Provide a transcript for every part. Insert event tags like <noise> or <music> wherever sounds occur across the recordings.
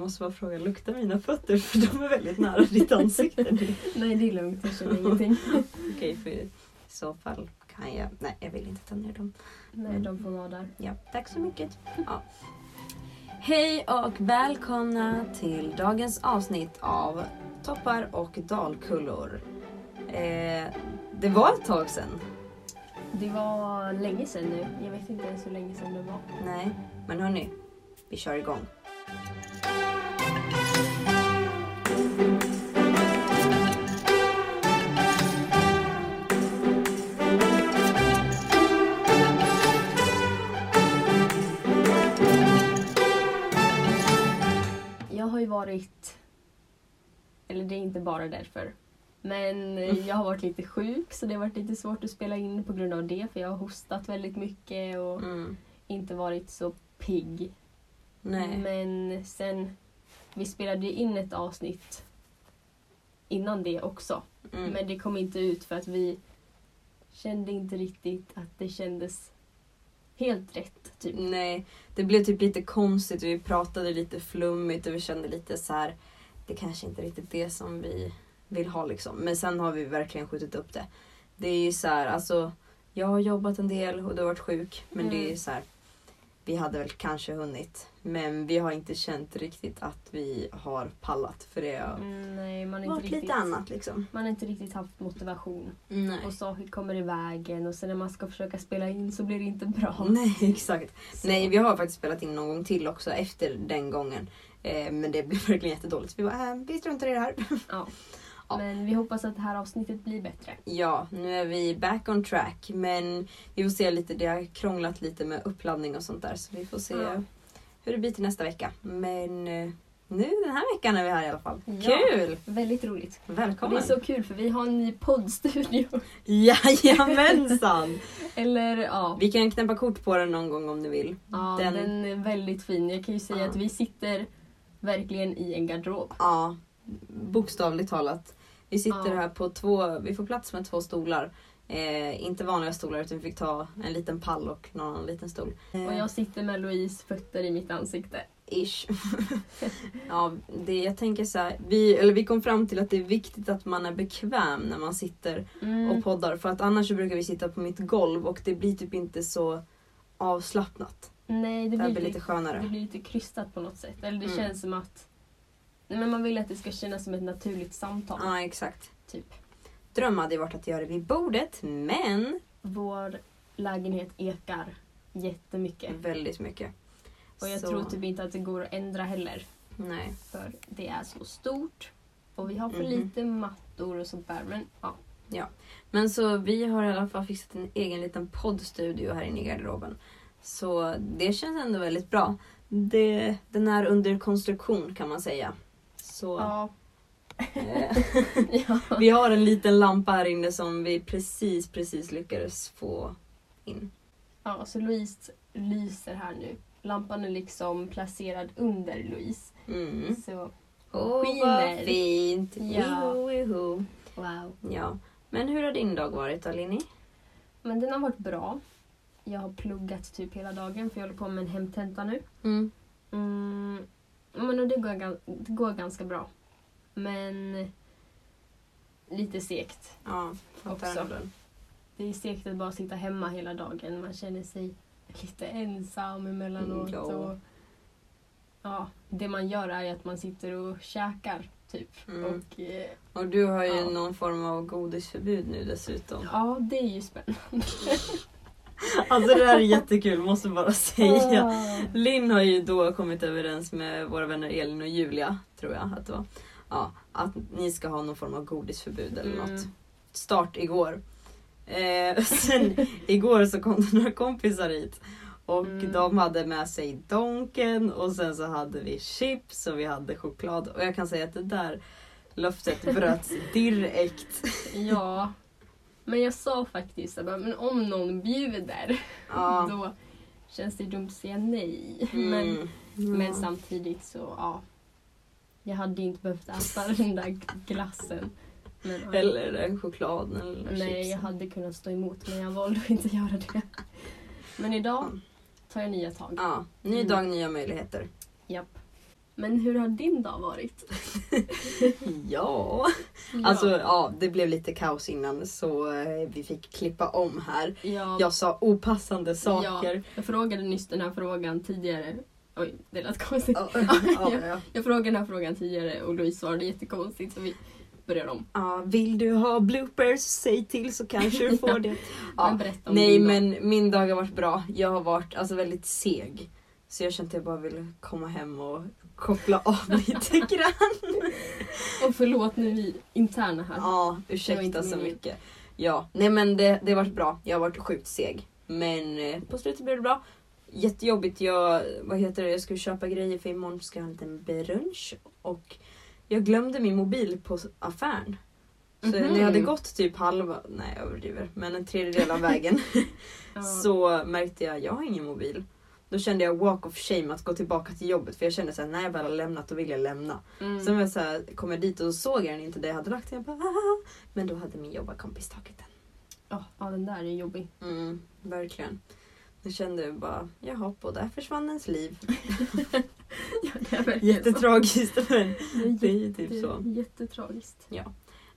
jag måste bara fråga, luktar mina fötter? <laughs> För de är väldigt nära ditt ansikte nu. Nej, det är lugnt. Jag känner ingenting. <laughs> Okej, för i så fall kan jag... Nej, jag vill inte ta ner dem. Nej, de får vara där. Ja, tack så mycket. Ja. Hej och välkomna till dagens avsnitt av Toppar och dalkullor. Eh, det var ett tag sedan. Det var länge sedan nu. Jag vet inte ens hur länge sedan det var. Nej, men hörni, vi kör igång. Har ju varit... Eller det är inte bara därför. Men jag har varit lite sjuk så det har varit lite svårt att spela in på grund av det. För jag har hostat väldigt mycket och Mm. inte varit så pigg. Nej. Men sen, vi spelade ju in ett avsnitt innan det också. Mm. Men det kom inte ut för att vi kände inte riktigt att det kändes helt rätt. Typ. Nej, det blev typ lite konstigt. Vi pratade lite flummigt och vi kände lite så här. Det kanske inte är riktigt det som vi vill ha liksom. Men sen har vi verkligen skjutit upp det. Det är ju så här, alltså. Jag har jobbat en del och du har varit sjuk. Men det är Mm. så här. Vi hade väl kanske hunnit. Men vi har inte känt riktigt att vi har pallat. För det har Mm, nej, man har varit riktigt, lite annat liksom. Man har inte riktigt haft motivation. Nej. Och saker kommer i vägen och sen när man ska försöka spela in så blir det inte bra. <laughs> Nej, exakt. Så- Nej, vi har faktiskt spelat in någon gång till också efter den gången. Eh, men det blev verkligen jättedåligt. Vi bara, äh, vi struntar i det här. Ja. <laughs> Ja. Men vi hoppas att det här avsnittet blir bättre. Ja, nu är vi back on track. Men vi får se lite, det har krånglat lite med uppladdning och sånt där. Så vi får se Ja. hur det blir till nästa vecka. Men eh, nu den här veckan är vi här i alla fall. Ja. Kul! Väldigt roligt. Och det Välkommen! är så kul för vi har en ny poddstudio. <laughs> Jajamensan! <laughs> Eller ja, Vi kan knäppa kort på den någon gång om ni vill. ja den- den... är väldigt fin. Jag kan ju säga Ja. att vi sitter verkligen i en garderob. Ja, bokstavligt talat. Vi sitter här på två, vi får plats med två stolar. Eh, inte vanliga stolar utan vi fick ta en liten pall och någon annan liten stol. Eh, Och jag sitter med Louise fötter i mitt ansikte. Ish. <laughs> ja, det, jag tänker så här, vi, eller vi kom fram till att det är viktigt att man är bekväm när man sitter Mm. och poddar. För att annars brukar vi sitta på mitt golv och det blir typ inte så avslappnat. Nej, det Det blir, lite det skönare. blir lite krystat på något sätt. Eller det Mm. känns som att men man vill att det ska kännas som ett naturligt samtal. Ja, exakt. Typ. Dröm hade ju varit att göra det vid bordet, men Vår lägenhet ekar jättemycket. väldigt mycket. Och jag Så- tror typ inte att det går att ändra heller. Nej. För det är så stort. Och vi har för Mhm. lite mattor och sånt där. Men ja. Men så vi har i alla fall fixat en egen liten poddstudio här inne i garderoben. Så det känns ändå väldigt bra. Det, den är under konstruktion kan man säga. Så Ja. <laughs> ja. vi har en liten lampa här inne som vi precis, precis lyckades få in. ja, så Louise lyser här nu. Lampan är liksom placerad under Louise. Mm. Så Åh, vad skiner. fint! Ja. Wiho, wow. Ja. Men hur har din dag varit då, Linni? Men den har varit bra. Jag har pluggat typ hela dagen för jag håller på med en hemtenta nu. Mm. Mm, men det, går, det går ganska bra. Men lite segt. Ja, Också. Det är segt att bara sitta hemma hela dagen. Man känner sig lite ensam emellanåt. Mm. Och, ja, det man gör är att man sitter och käkar typ. Mm. Och, eh, Och du har ju Ja. någon form av godisförbud nu dessutom. ja, det är ju spännande. <laughs> Alltså det här är jättekul, måste bara säga. Ah. Linn har ju då kommit överens med våra vänner Elin och Julia, tror jag att det var. Ja, att ni ska ha någon form av godisförbud eller Mm. något. Start igår. Eh, <laughs> sen igår så kom det några kompisar hit. Och Mm. de hade med sig Donken och sen så hade vi chips och vi hade choklad. Och jag kan säga att det där löftet bröts direkt. Ja. Men jag sa faktiskt att men om någon bjuder Ja. <laughs> då känns det dumt att säga nej. Mm. Men, men Ja. samtidigt så, ja. Jag hade inte behövt äta den där glassen. Men, ja. Eller den chokladen eller Nej, chipsen. jag hade kunnat stå emot men jag valde att inte göra det. Men idag tar jag nya tag. Ja, ny Mm. dag, nya möjligheter. Japp. Men hur har din dag varit? <laughs> Ja. Alltså ja, det blev lite kaos innan så eh, vi fick klippa om här. ja, Jag sa opassande saker. Ja, jag frågade nyss den här frågan tidigare. Oj, det lät konstigt. Ja, <laughs> ja, ja. Jag frågade den här frågan tidigare och Louise svarade jättekonstigt så vi börjar om. Ja, vill du ha bloopers, säg till så kanske du får <laughs> det. Men Nej men min dag har varit bra. Jag har varit alltså, väldigt seg. Så jag kände att jag bara ville komma hem och koppla av <laughs> lite grann. Och förlåt nu vi interna här. Ja, ursäkta så mycket. Ja, nej men det, det har varit bra. Jag har varit sjukt seg. Men eh, på slutet blev det bra. Jättejobbigt. Jag, vad heter det, jag skulle köpa grejer för imorgon ska jag ha en liten brunch. Och jag glömde min mobil på affären. Så Mhm. när jag hade gått typ halva, nej jag överdriver, men en tredjedel av vägen <laughs> Ja. så märkte jag jag har ingen mobil. Då kände jag walk of shame att gå tillbaka till jobbet för jag kände såhär när jag väl har lämnat då vill jag lämna. Mm. Sen var jag såhär, kom jag dit och såg jag den inte där jag hade lagt den. Jag bara, "Ah." Men då hade min jobbarkompis tagit den. Ja, ja, den där är jobbig. Mm, verkligen. Jag kände bara, jaha, och där försvann ens liv. <laughs> Ja, det är verkligen Jättetragiskt <laughs> men så. Det det är ju typ så. Jättetragiskt.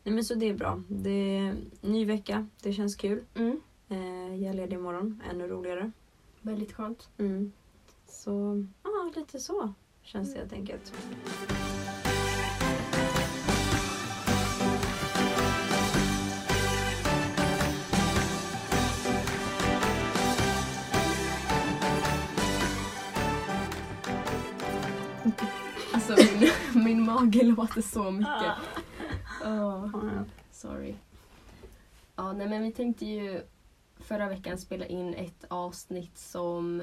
Nej men så det är bra. Det är ny vecka, det känns kul. Mm. Eh, jag är ledig imorgon, ännu roligare. Väldigt skönt. Mm. Så, ja lite så känns det helt enkelt. Alltså min, <laughs> min mage låter så mycket. Ja. sorry. Ja, nej men vi tänkte ju förra veckan spela in ett avsnitt som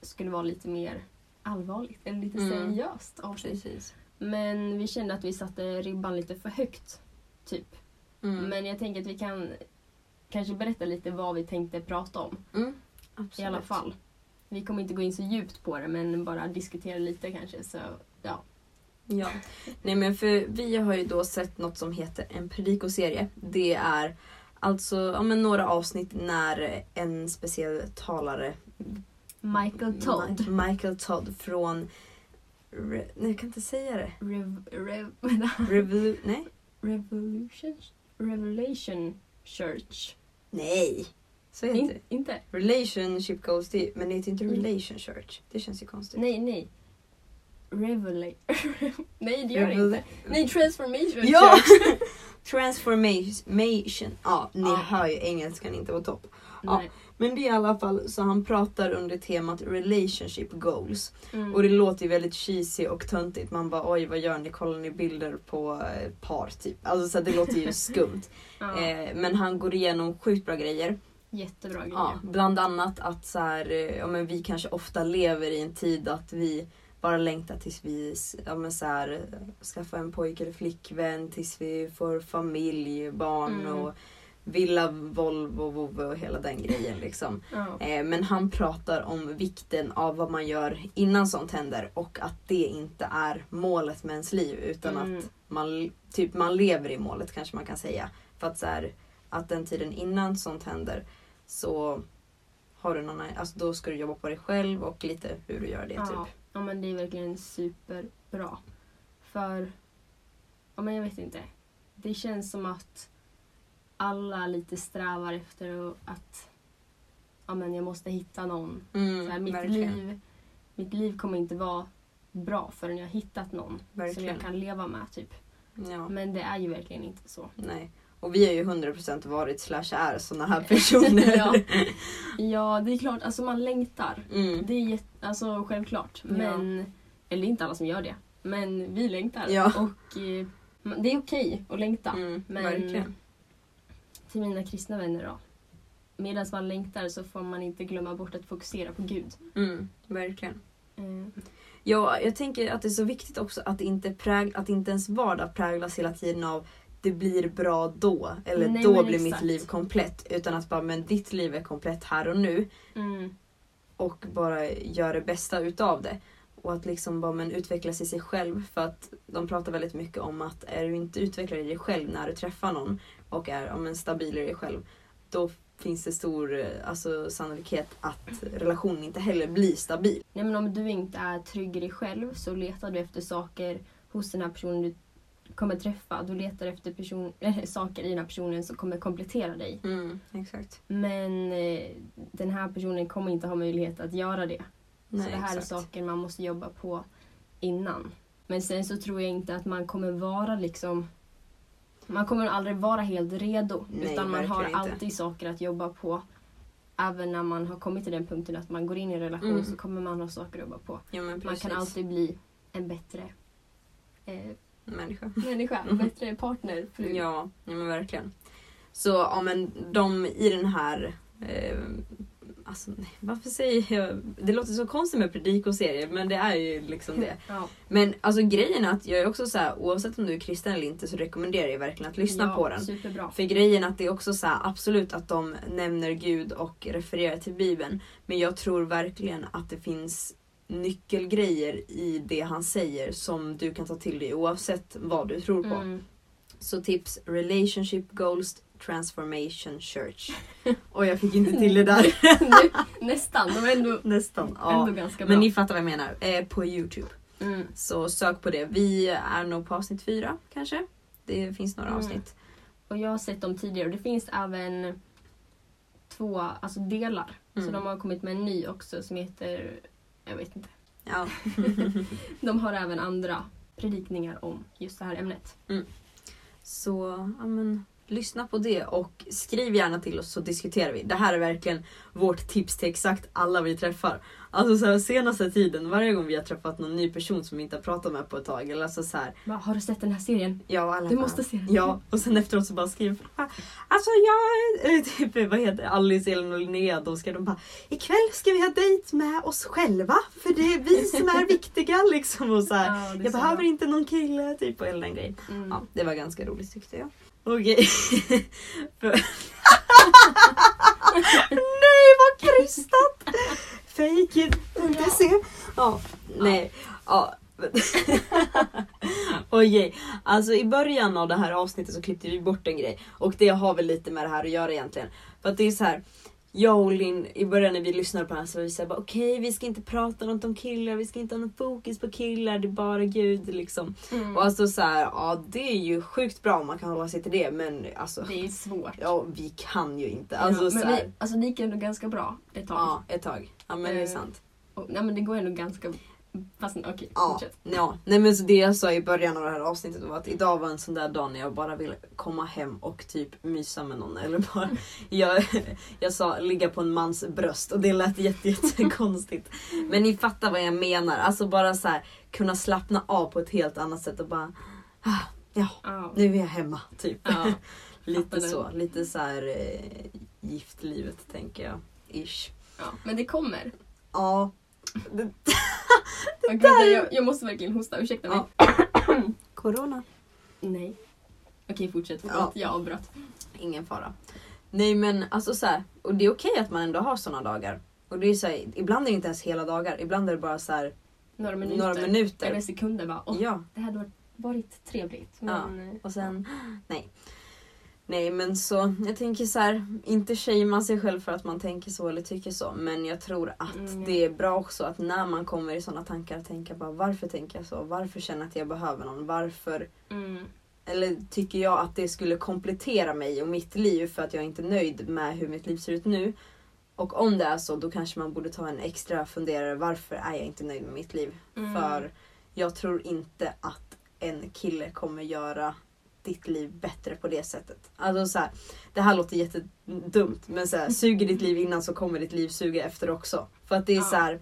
skulle vara lite mer allvarligt, eller lite Mm. seriöst avsnitt. Precis. Men vi kände att vi satte ribban lite för högt, typ. Mm. Men jag tänker att vi kan kanske berätta lite vad vi tänkte prata om. Mm. I alla fall. Vi kommer inte gå in så djupt på det men bara diskutera lite kanske. Så ja. Ja. Nej men för vi har ju då sett något som heter en predikoserie. Det är alltså ja, men några avsnitt när en speciell talare Michael Todd. Ma- Michael Todd från Re- nej jag kan inte säga det. Rev, rev, Revolu- <laughs> nej? Revolution? Revelation Church. Nej! Så heter In, det. inte? Relationship goals, det, men det heter inte Mm. relation church. Det känns ju konstigt. Nej, nej. Revela- <laughs> nej, det gör det Revol- inte. Nej, Transformation Ja! Church. <laughs> Transformation. Ja, ni Ja. hör ju engelskan inte på topp. Ja. Men det är i alla fall så han pratar under temat relationship goals. Mm. Och det låter ju väldigt cheesy och töntigt. Man bara oj vad gör ni? Kollar ni bilder på eh, par typ? Alltså så det låter ju <laughs> skumt. ja, eh, men han går igenom sjukt bra grejer. jättebra grejer. Ja, bland annat att så här, eh, ja, men vi kanske ofta lever i en tid att vi bara längtar tills vi ja, men så här, skaffar en pojke eller flickvän, tills vi får familj, barn Mm. och villa, Volvo, vovve och hela den grejen. Liksom. Ja. Eh, men han pratar om vikten av vad man gör innan sånt händer och att det inte är målet med ens liv utan Mm. att man, typ, man lever i målet kanske man kan säga. För att, så här, att den tiden innan sånt händer så har du någon, alltså då ska du jobba på dig själv och lite hur du gör det. Ja. Typ. Ja, men det är verkligen superbra. För, ja men jag vet inte. Det känns som att alla lite strävar efter att ja, men jag måste hitta någon. Mm, så här, mitt, verkligen. liv, mitt liv kommer inte vara bra förrän jag har hittat någon som Verkligen. jag kan leva med. typ. Ja, Men det är ju verkligen inte så. nej. Och vi har ju 100% varit slash är såna här personer. <laughs> ja. <laughs> ja, det är klart. Alltså man längtar. Mm. Det är jätte, alltså, självklart. Men, eller det är inte alla som gör det. Men vi längtar. Ja. Och eh, det är okej att längta. Mm, Men verkligen. till mina kristna vänner då. Medan man längtar så får man inte glömma bort att fokusera på Gud. Mm, verkligen. Eh, Ja, jag tänker att det är så viktigt också att inte, präg, att inte ens vardag präglas hela tiden av det blir bra då. Eller Nej, då blir mitt exakt. liv komplett. Utan att bara, men ditt liv är komplett här och nu. mm, Och bara gör det bästa utav det. Och att liksom bara men utvecklas i sig själv. För att de pratar väldigt mycket om att är du inte utvecklad i dig själv när du träffar någon och är ja, men stabil i dig själv. Då finns det stor eh, alltså, sannolikhet att relationen inte heller blir stabil. Nej, men om du inte är trygg i dig själv så letar du efter saker hos den här personen du kommer träffa. Du letar efter person, äh, <laughs> saker i den här personen som kommer komplettera dig. exakt. Men eh, den här personen kommer inte ha möjlighet att göra det. Nej, så det här exakt. är saker man måste jobba på innan. Men sen så tror jag inte att man kommer vara liksom man kommer aldrig vara helt redo. Nej, utan man har verkligen inte. alltid saker att jobba på. Även när man har kommit till den punkten att man går in i en relation Mm. så kommer man ha saker att jobba på. Ja, Man kan alltid bli en bättre eh, Människa. människa, en bättre partner. Fru. Ja, ja men verkligen. Så ja men de i den här eh, Alltså, nej, varför säger jag... Det låter så konstigt med predikoserier men det är ju liksom det. Ja. Men alltså grejen är att jag är också så här, oavsett om du är kristen eller inte så rekommenderar jag verkligen att lyssna ja, på den. Superbra. För grejen är att det är också så här, absolut att de nämner Gud och refererar till Bibeln. Men jag tror verkligen att det finns nyckelgrejer i det han säger som du kan ta till dig oavsett vad du tror på. Mm. Så tips Relationship Goals Transformation Church. <laughs> Och jag fick inte till det där. <laughs> Nästan, de är ändå, Nästan. Ja. ändå ganska bra. Men ni fattar vad jag menar. Eh, på Youtube. mm. Så sök på det. Vi är nog på avsnitt fyra kanske. Det finns några Mm. avsnitt. Och jag har sett dem tidigare och det finns även två alltså delar. Så Mm. de har kommit med en ny också som heter, jag vet inte. Ja. <laughs> De har även andra predikningar om just det här ämnet. Så ja, men, lyssna på det och skriv gärna till oss så diskuterar vi. Det här är verkligen vårt tips till exakt alla vi träffar. Alltså så här, senaste tiden, varje gång vi har träffat någon ny person som vi inte har pratat med på ett tag. Eller alltså så här, Bara, har du sett den här serien? ja, alla Du bara, måste se den. Ja, och sen efteråt så bara skriver Alltså jag, eh, <laughs> typ vad heter Alice, Elin och Linnea, då ska de bara Ikväll ska vi ha dejt med oss själva för det är vi som är <laughs> viktiga liksom. Och så här, Ja, jag behöver bra. inte någon kille, typ och hela den grejen. Mm. Ja, det var ganska roligt tyckte jag. Okej. <laughs> För- <laughs> Nej vad krystat! Fake it, inte se. Ja, nej. Ja. <laughs> Okej, alltså i början av det här avsnittet så klippte vi bort en grej. Och det har väl lite med det här att göra egentligen. För att det är så här. Jag och Linn, i början när vi lyssnade på här så var vi såhär okej vi ska inte prata något om killar, vi ska inte ha något fokus på killar, det är bara Gud liksom. Mm. Och alltså så här, ja det är ju sjukt bra om man kan hålla sig till det men alltså Det är svårt. ja vi kan ju inte. Alltså ja, men vi, alltså det gick ändå ganska bra ett tag. ja ett tag. Ja men det är Eh, sant. Och, nej men det går ändå ganska... Fast okej, Ja, fortsätt. ja. Nej men så det jag sa i början av det här avsnittet var att idag var en sån där dag när jag bara ville komma hem och typ mysa med någon. Eller bara, <laughs> jag, jag sa ligga på en mans bröst och det lät jätte, jättekonstigt. Men ni fattar vad jag menar. Alltså bara så här kunna slappna av på ett helt annat sätt och bara ah, ja, Ja. nu är jag hemma typ. Ja. <laughs> lite så. Lite så här eh, giftlivet tänker jag. Ish. ja. Men det kommer. Ja. Det, <laughs> Och vänta, jag, jag måste verkligen hosta, ursäkta mig. Ja. <coughs> Corona. Nej. Okej, fortsätt. Förlåt, Ja. jag avbröt. Ingen fara. Nej men alltså så här, och det är okej att man ändå har såna dagar. Och det är så här, ibland är det inte ens hela dagar, ibland är det bara så här, Några minuter. några minuter. Eller sekunder bara. Åh, Ja, Det hade varit, trevligt. Ja. Men, eh, och sen nej. Nej men så, jag tänker så här, inte shamea sig själv för att man tänker så eller tycker så. Men jag tror att Mm. det är bra också att när man kommer i såna tankar tänka bara varför tänker jag så? Varför känner jag att jag behöver någon? Varför mm, Eller tycker jag att det skulle komplettera mig och mitt liv för att jag inte är nöjd med hur mitt liv ser ut nu. Och om det är så, då kanske man borde ta en extra funderare. Varför är jag inte nöjd med mitt liv? Mm. För jag tror inte att en kille kommer göra ditt liv bättre på det sättet. Alltså så här, det här låter jättedumt men så här, suger ditt liv innan så kommer ditt liv suga efter också. För att det är Ja. så här,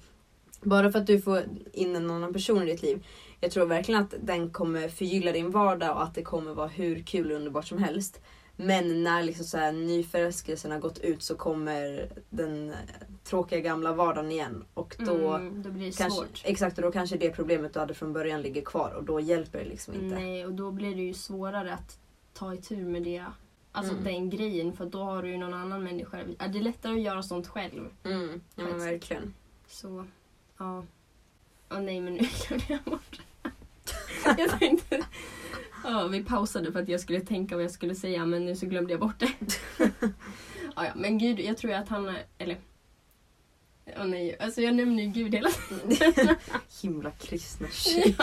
bara för att du får in en annan person i ditt liv. Jag tror verkligen att den kommer förgylla din vardag och att det kommer vara hur kul och underbart som helst. Men när liksom så här, nyförälskelsen har gått ut så kommer den tråkiga gamla vardagen igen. Och då, mm, då blir det kanske, svårt. exakt, och då kanske det problemet du hade från början ligger kvar och då hjälper det liksom inte. Nej, och då blir det ju svårare att ta itu med det. Alltså Mm. den grejen, för då har du ju någon annan människa. Det är lättare att göra sånt själv. Mm, ja men verkligen. Så, ja. Åh nej, men nu <laughs> glömde jag bort Jag tänkte... Ja, vi pausade för att jag skulle tänka vad jag skulle säga men nu så glömde jag bort det. <laughs> Ja, ja, men gud, jag tror att han. Eller... Åh nej, alltså jag nämner ju Gud hela tiden. <laughs> Himla kristna <laughs> tjej.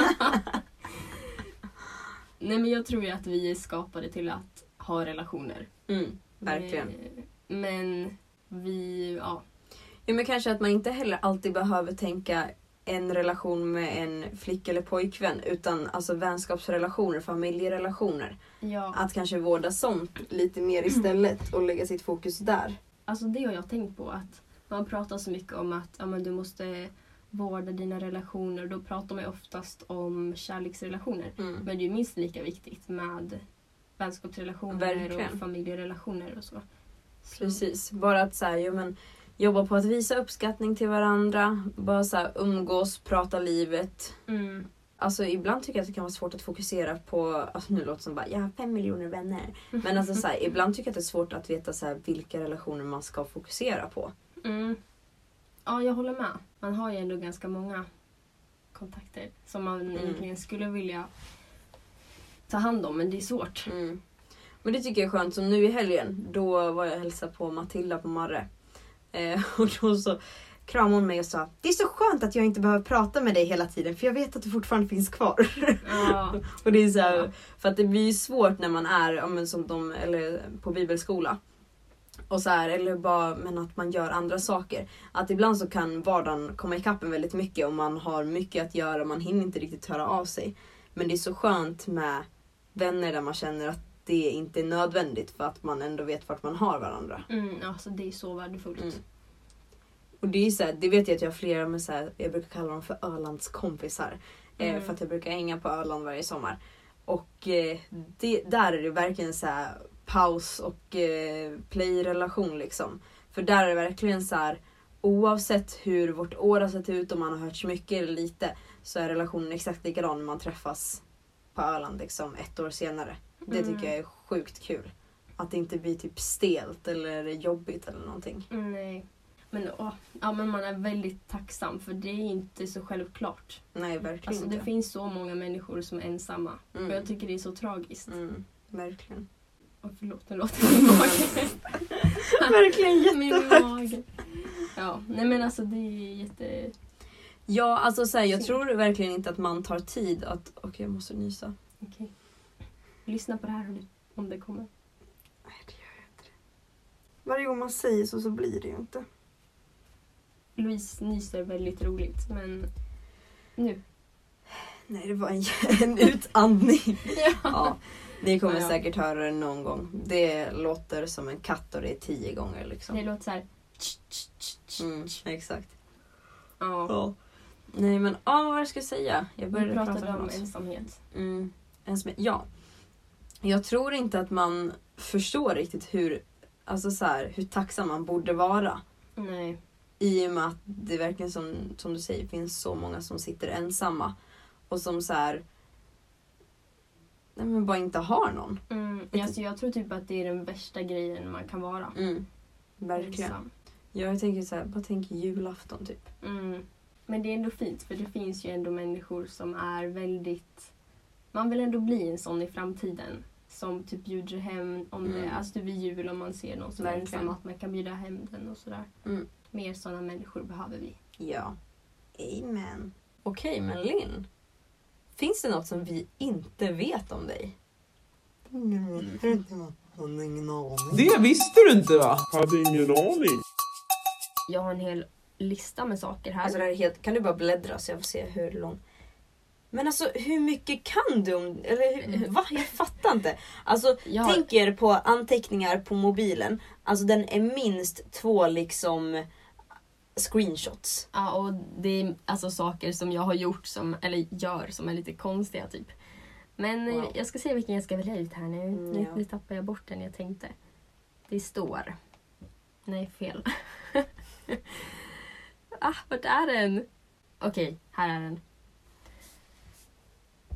Nej men jag tror ju att vi är skapade till att ha relationer. Mm, verkligen. Eh, Men vi, ja. Ja, men kanske att man inte heller alltid behöver tänka en relation med en flick eller pojkvän utan alltså vänskapsrelationer, familjerelationer. ja. Att kanske vårda sånt lite mer istället och lägga sitt fokus där. Alltså det har jag tänkt på att man pratar så mycket om att ja, men du måste vårda dina relationer. Då pratar man ju oftast om kärleksrelationer. Mm. Men det är ju minst lika viktigt med vänskapsrelationer Verkligen. och familjerelationer och så. så. Precis, bara att ja, men, jobba på att visa uppskattning till varandra, bara så här, umgås, prata livet. Mm. Alltså ibland tycker jag att det kan vara svårt att fokusera på, alltså nu låter det som bara jag har fem miljoner vänner. Men alltså så här, <laughs> ibland tycker jag att det är svårt att veta så här, vilka relationer man ska fokusera på. Mm. Ja, jag håller med. Man har ju ändå ganska många kontakter som man Mm. egentligen skulle vilja ta hand om, men det är svårt. Mm. Men det tycker jag är skönt. Som nu i helgen, då var jag och hälsade på Matilda på Marre. Eh, <laughs> och då så kramade hon mig och sa Det är så skönt att jag inte behöver prata med dig hela tiden för jag vet att du fortfarande finns kvar. Ja. <laughs> och det är så här. För att det blir ju svårt när man är ja, men som de, eller på bibelskola. Och så här, eller bara men att man gör andra saker. Att ibland så kan vardagen komma ikapp en väldigt mycket och man har mycket att göra. Man hinner inte riktigt höra av sig. Men det är så skönt med vänner där man känner att det inte är nödvändigt för att man ändå vet vart man har varandra. Mm, alltså det är så värdefullt. Mm. Och det är så här, det vet jag att jag har flera med så här, jag brukar kalla dem för Ölands kompisar. Eh, Mm. för att jag brukar hänga på Öland varje sommar. Och eh, det, där är det verkligen så här paus och eh, play-relation liksom. För där är det verkligen så här oavsett hur vårt år har sett ut, om man har hört så mycket eller lite, så är relationen exakt likadan när man träffas på Öland liksom ett år senare. Det Mm. tycker jag är sjukt kul. Att det inte blir typ stelt eller jobbigt eller någonting. Mm, nej. Men, åh, ja, men man är väldigt tacksam för det är inte så självklart. Nej, verkligen Alltså, det inte. finns så många människor som är ensamma. Mm. Och jag tycker det är så tragiskt. Mm, verkligen. Och förlåt, nu låter <laughs> min mage. verkligen jättehögt. Ja, nej men alltså det är jätte... Ja, alltså så här, jag tror verkligen inte att man tar tid att... Okej, jag måste nysa. Okej. Lyssna på det här om det kommer. Nej, det gör jag inte. Varje gång man säger så så blir det ju inte. Louise nyser väldigt roligt, men nu. Nej, det var en, <laughs> en utandning. <laughs> Ja. Ja, ni kommer Ja, säkert höra det någon gång. Det låter som en katt och det är tio gånger Det liksom. låter så här. Mm, exakt. Ja. Ja. Nej men, ja vad jag ska säga. Jag började prata om något. ensamhet. Mm. En som, ja. Jag tror inte att man förstår riktigt hur, alltså så här, hur tacksam man borde vara. Nej. I och med att det verkligen som, som du säger finns så många som sitter ensamma. Och som så här, nej men bara inte har någon. Mm, alltså jag tror typ att det är den värsta grejen man kan vara. Mm. Verkligen. Ensam. Ja, jag tänker så här, bara tänk julafton typ. Mm. Men det är ändå fint för det finns ju ändå människor som är väldigt... Man vill ändå bli en sån i framtiden. Som typ bjuder hem om det Mm. alltså typ vid jul om man ser någon som är ensam att man kan bjuda hem den och sådär. Mm. Mer sådana människor behöver vi. Ja. Amen. Okej, men Linn. Finns det något som vi inte vet om dig? Det visste du inte va? Hade ingen aning. Jag har en hel lista med saker här. Alltså det här är helt, kan du bara bläddra så jag får se hur lång... Men alltså hur mycket kan du om... Eller hur, Mm. va? Jag fattar inte. Alltså jag tänk er på anteckningar på mobilen. Alltså den är minst två liksom screenshots. ja, och det är alltså saker som jag har gjort, som, eller gör, som är lite konstiga typ. Men eh, Wow. jag ska se vilken jag ska välja ut här nu. Mm, nu, ja. nu tappar jag bort den jag tänkte. Det står... Nej, fel. <laughs> ah, vart är den? Okej, här är den.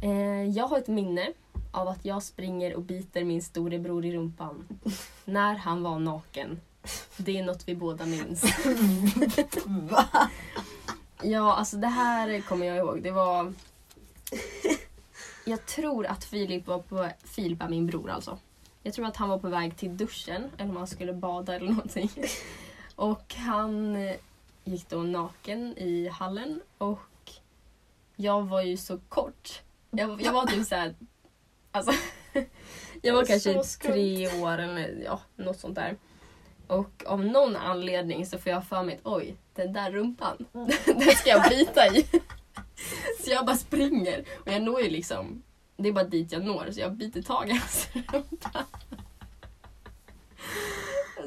Eh, jag har ett minne av att jag springer och biter min storebror i rumpan. när han var naken. Det är något vi båda minns. <laughs> Va? Ja, alltså det här kommer jag ihåg. Det var... Jag tror att Filip var på... Filip är min bror alltså. Jag tror att han var på väg till duschen eller om han skulle bada eller någonting. Och han eh, gick då naken i hallen och jag var ju så kort. Jag, jag var typ såhär... Alltså, <laughs> jag var kanske skumt. tre år eller ja, något sånt där. Och av någon anledning så får jag för mig att oj, den där rumpan, <laughs> den ska jag bita i. <laughs> Så jag bara springer och jag når ju liksom, det är bara dit jag når så jag biter tag i hans rumpa.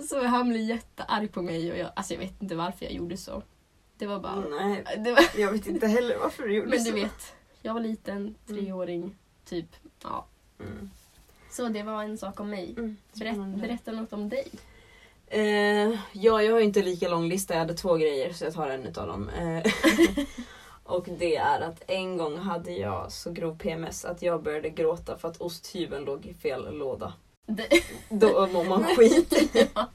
Så han blir jättearg på mig och jag, alltså jag vet inte varför jag gjorde så. Det var bara... Nej, Det var, jag vet inte heller varför du gjorde men så. du vet, jag var liten, treåring, typ. Ja. Mm. Så det var en sak om mig. Mm. Berätt, berätta något om dig. Eh, ja, jag har ju inte lika lång lista. Jag hade två grejer så jag tar en utav dem. Eh, <laughs> och det är att en gång hade jag så grov PMS att jag började gråta för att osthyveln låg i fel låda. Det, Då mår man <laughs> skit. ja.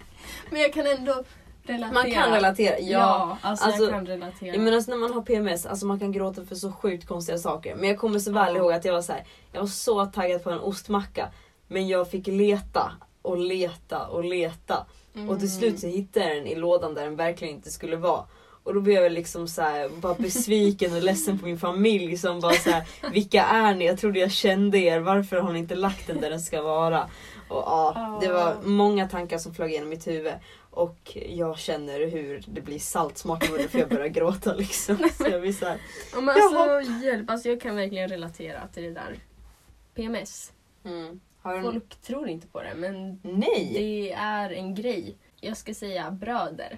Men jag kan ändå relatera. Man kan relatera, ja. Ja, alltså, Alltså, jag kan relatera. Jag menar, alltså, när man har PMS, alltså man kan gråta för så sjukt konstiga saker. Men jag kommer så väl Ja. ihåg att jag var så här, jag var så taggad på en ostmacka. Men jag fick leta och leta och leta. Och till slut så hittade jag den i lådan där den verkligen inte skulle vara. Och då blev jag liksom så här, bara besviken och ledsen på min familj som bara så här, vilka är ni? Jag trodde jag kände er, varför har ni inte lagt den där den ska vara? Och ja, det var många tankar som flög genom mitt huvud. Och jag känner hur det blir saltsmak i munnen för jag börjar gråta liksom. Så jag blir så här, Ja, men alltså, hjälp, alltså, jag kan verkligen relatera till det där. PMS. mm. Du Folk tror inte på det men Nej! det är en grej. Jag ska säga bröder.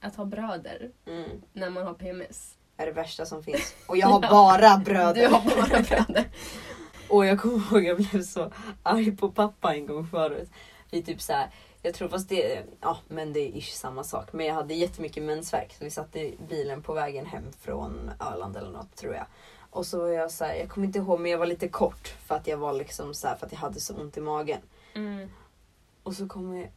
Att ha bröder Mm. när man har PMS. Är det värsta som finns. Och jag <laughs> har Ja. bara bröder. Du har bara bröder. <laughs> Och jag kommer ihåg jag blev så arg på pappa en gång förut. Vi typ så här, jag tror fast det, ja men det är ish samma sak. Men jag hade jättemycket mensvärk så vi satt i bilen på vägen hem från Öland eller något tror jag. Och så var jag så här, jag kommer inte ihåg men jag var lite kort för att jag var liksom så här, för att jag hade så ont i magen. Mm. Och så kommer jag,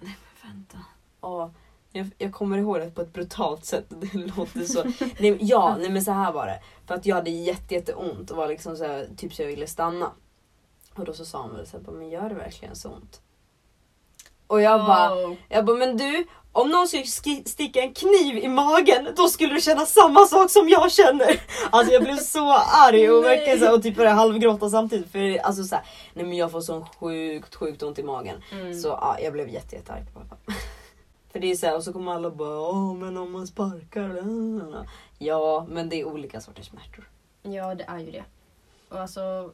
nej men vänta. Ja, jag, jag kommer ihåg det på ett brutalt sätt. <laughs> Det låter så. Nej, ja, nej men så här var det. För att jag hade jätte, jätte ont och var liksom så här, typ så jag ville stanna. Och då så sa han väl så här, bara, men gör det verkligen så ont? Och jag bara, Oh. jag bara, men du, om någon skulle sticka en kniv i magen, då skulle du känna samma sak som jag känner. <laughs> Alltså jag blev så arg och verkligen så här, och typ började halvgråta samtidigt. För alltså så här, nej men jag får så sjukt, sjukt ont i magen. Mm. Så ja, jag blev jätte, jättearg på pappa. <laughs> För det är så här, och så kommer alla bara, åh men om man sparkar. lalalala." Ja, men det är olika sorters smärtor. Ja, det är ju det. Och alltså,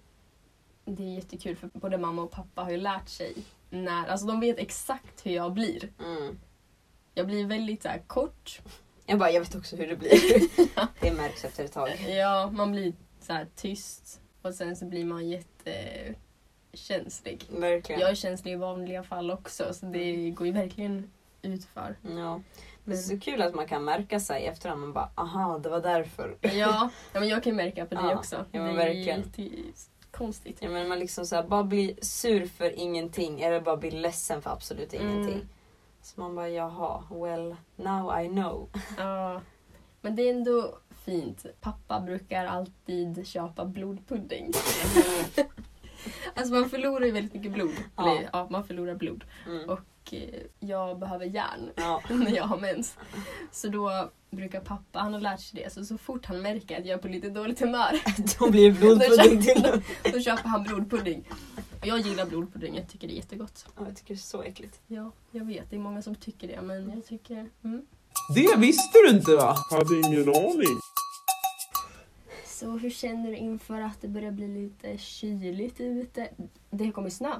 det är jättekul för både mamma och pappa har ju lärt sig när, alltså de vet exakt hur jag blir. Mm. Jag blir väldigt så här kort. Jag bara, jag vet också hur det blir. <laughs> det märks efter ett tag. Ja, man blir så här tyst och sen så blir man jättekänslig. Verkligen. Jag är känslig i vanliga fall också så det går ju verkligen utför. Ja. Det är Men, så kul att man kan märka sig efterhand. Man bara, aha, det var därför. ja, ja, men jag kan märka på dig Ja, också. ja, men det är verkligen. jätte- konstigt. Jag menar, man liksom så här, bara blir sur för ingenting eller bara blir ledsen för absolut Mm. ingenting. Så man bara, jaha, well, now I know. <laughs> Ja, men det är ändå fint. Pappa brukar alltid köpa blodpudding. <laughs> alltså man förlorar ju väldigt mycket blod. Ja. Eller, ja, man förlorar blod. Mm. Och eh, jag behöver järn Ja. <laughs> när jag har mens. Så då brukar pappa, han har lärt sig det, så så fort han märker att jag är på lite dåligt humör <laughs> Då blir det blodpudding <laughs> till då köper han blodpudding. Och jag gillar blodpudding, jag tycker det är jättegott. Ja, Jag tycker det är så äckligt. Ja, jag vet, det är många som tycker det, men jag tycker... Mm. Det visste du inte va? Hade ingen aning. Så hur känner du inför att det börjar bli lite kyligt ute? Det kommer snö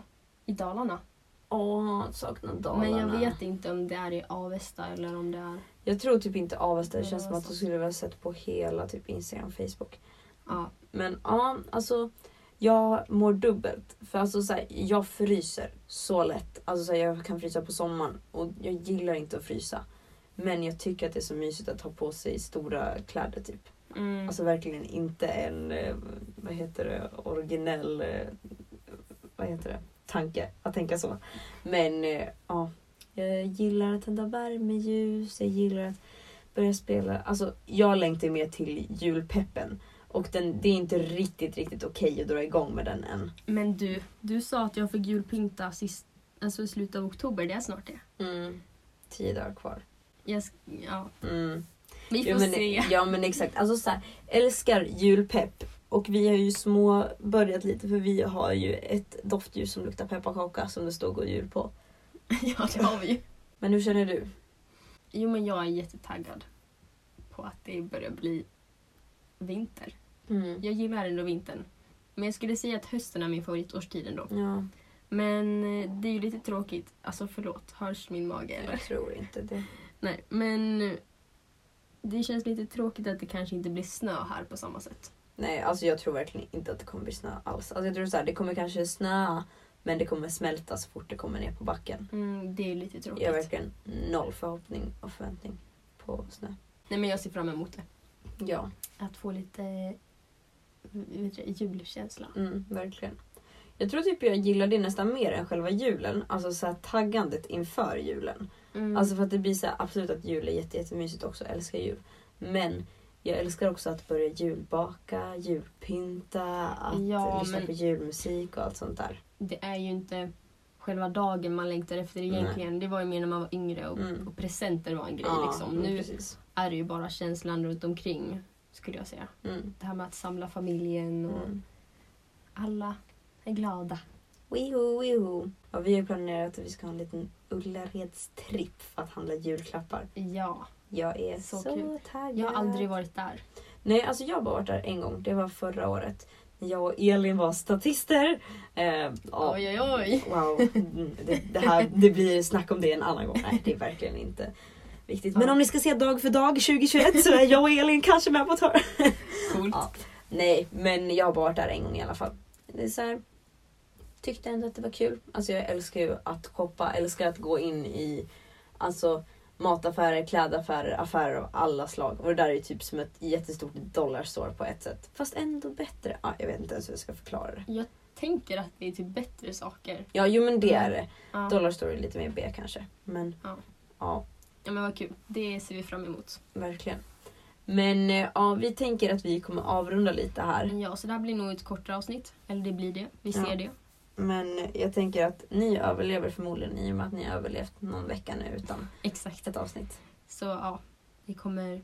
i Dalarna. Åh, saknar Dalarna. Men jag vet inte om det är i Avesta eller om det är... Jag tror typ inte Avesta. Det känns som att du skulle ha sett på hela typ Instagram Facebook. Ja. Men ja, alltså jag mår dubbelt. För alltså så här, jag fryser så lätt. Alltså så här, jag kan frysa på sommaren och jag gillar inte att frysa. Men jag tycker att det är så mysigt att ha på sig stora kläder typ. Mm. Alltså verkligen inte en, eh, vad heter det, originell, eh, vad heter det, tanke att tänka så. Men eh, ja, jag gillar att tända värmeljus, jag gillar att börja spela. Alltså jag längtar mer till julpeppen. Och den, det är inte riktigt, riktigt okej att dra igång med den än. Men du, du sa att jag fick julpynta sist, alltså i slutet av oktober. Det är snart det. Mm. Tio dagar kvar. Jag, ja, Mm. vi får Ja men, se. ja men exakt. Alltså så här, älskar julpepp. Och vi har ju små börjat lite för vi har ju ett doftljus som luktar pepparkaka som det står god jul på. <laughs> ja, det har vi ju. Men hur känner du? Jo, men jag är jättetaggad på att det börjar bli vinter. Mm. Jag gillar ändå vintern. Men jag skulle säga att hösten är min favoritårstid ändå. Ja, Men eh, det är ju lite tråkigt. Alltså förlåt, hörs min mage eller? jag tror inte det. Nej, men eh, det känns lite tråkigt att det kanske inte blir snö här på samma sätt. Nej, alltså jag tror verkligen inte att det kommer bli snö alls. Alltså jag tror så här, det kommer kanske snöa men det kommer smälta så fort det kommer ner på backen. Mm, det är lite tråkigt. Jag har verkligen noll förhoppning och förväntning på snö. Nej, men jag ser fram emot det. Ja, Att få lite vet du, julkänsla. mm, verkligen. Jag tror typ jag gillar det nästan mer än själva julen. Alltså så taggandet inför julen. Mm. Alltså för att det blir så absolut att jul är jätte, jättemysigt också. Jag älskar jul. Men jag älskar också att börja julbaka, julpynta, att Ja, lyssna men- på julmusik och allt sånt där. det är ju inte själva dagen man längtar efter egentligen. Det var ju mer när man var yngre och, Mm. och presenter var en grej. Ja, liksom. Nu precis. är det ju bara känslan runt omkring skulle jag säga. Mm. Det här med att samla familjen och Mm. alla är glada. Weho, weho. Ja, vi har planerat att vi ska ha en liten Ullaredstripp för att handla julklappar. Ja, Jag är Så så, kul. taggad. jag har aldrig varit där. Nej, alltså jag har bara varit där en gång. Det var förra året. Jag och Elin var statister. Eh, ja, Oj, oj, oj. Wow, det, det, här, det blir snack om det en annan gång. Nej, det är verkligen inte viktigt. Men Ja. om ni ska se dag för dag 2021 så är jag och Elin kanske med på ett hörn. Coolt. Ja. Nej, men jag har bara varit där en gång i alla fall. Det är så här, tyckte ändå att det var kul. Alltså jag älskar ju att shoppa, älskar att gå in i alltså, mataffärer, klädaffärer, affärer av alla slag. Och det där är ju typ som ett jättestort dollarstore på ett sätt. Fast ändå bättre. Ja, jag vet inte ens hur jag ska förklara det. Jag tänker att det är typ bättre saker. Ja, jo men det är det. Ja. Dollarstore är lite mer B kanske. Men Ja. ja ja, men vad kul. Det ser vi fram emot. Verkligen. Men eh, ja, vi tänker att vi kommer avrunda lite här. Ja, så det här blir nog ett kortare avsnitt. Eller det blir det. Vi Ja. ser det. Men jag tänker att ni överlever förmodligen i och med att ni har överlevt någon vecka nu utan Exakt. ett avsnitt. Så ja, vi kommer...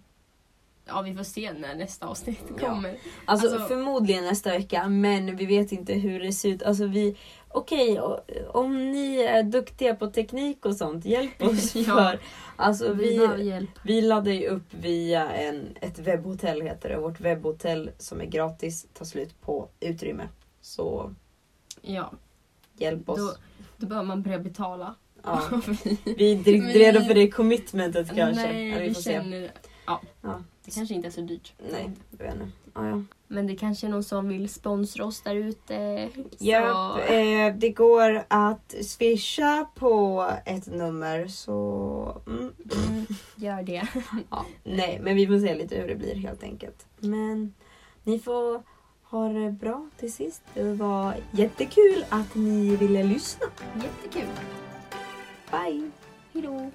Ja, vi får se när nästa avsnitt Ja. kommer. Alltså, Alltså- förmodligen nästa vecka men vi vet inte hur det ser ut. Alltså vi, okej, o- om ni är duktiga på teknik och sånt, hjälp <laughs> oss Ja. för. Alltså vi vi, hjälp. vi laddar ju upp via en, ett webbhotell heter det. Vårt webbhotell som är gratis tar slut på utrymme. Så Ja, hjälp oss. då, då bör man börja betala. Ja. <laughs> vi, är inte redo för det commitmentet kanske. Nej, Eller vi vi får se. känner... Ja, Ja. det kanske inte är så dyrt. Nej, jag vet inte. Ja, ja. Men det kanske är någon som vill sponsra oss där ute. Så- Japp, eh, det går att swisha på ett nummer så... Mm. Mm, gör det. Ja, nej, men vi får se lite hur det blir helt enkelt. Men ni får ha det bra till sist. Det var jättekul att ni ville lyssna. Jättekul. Bye! Hejdå.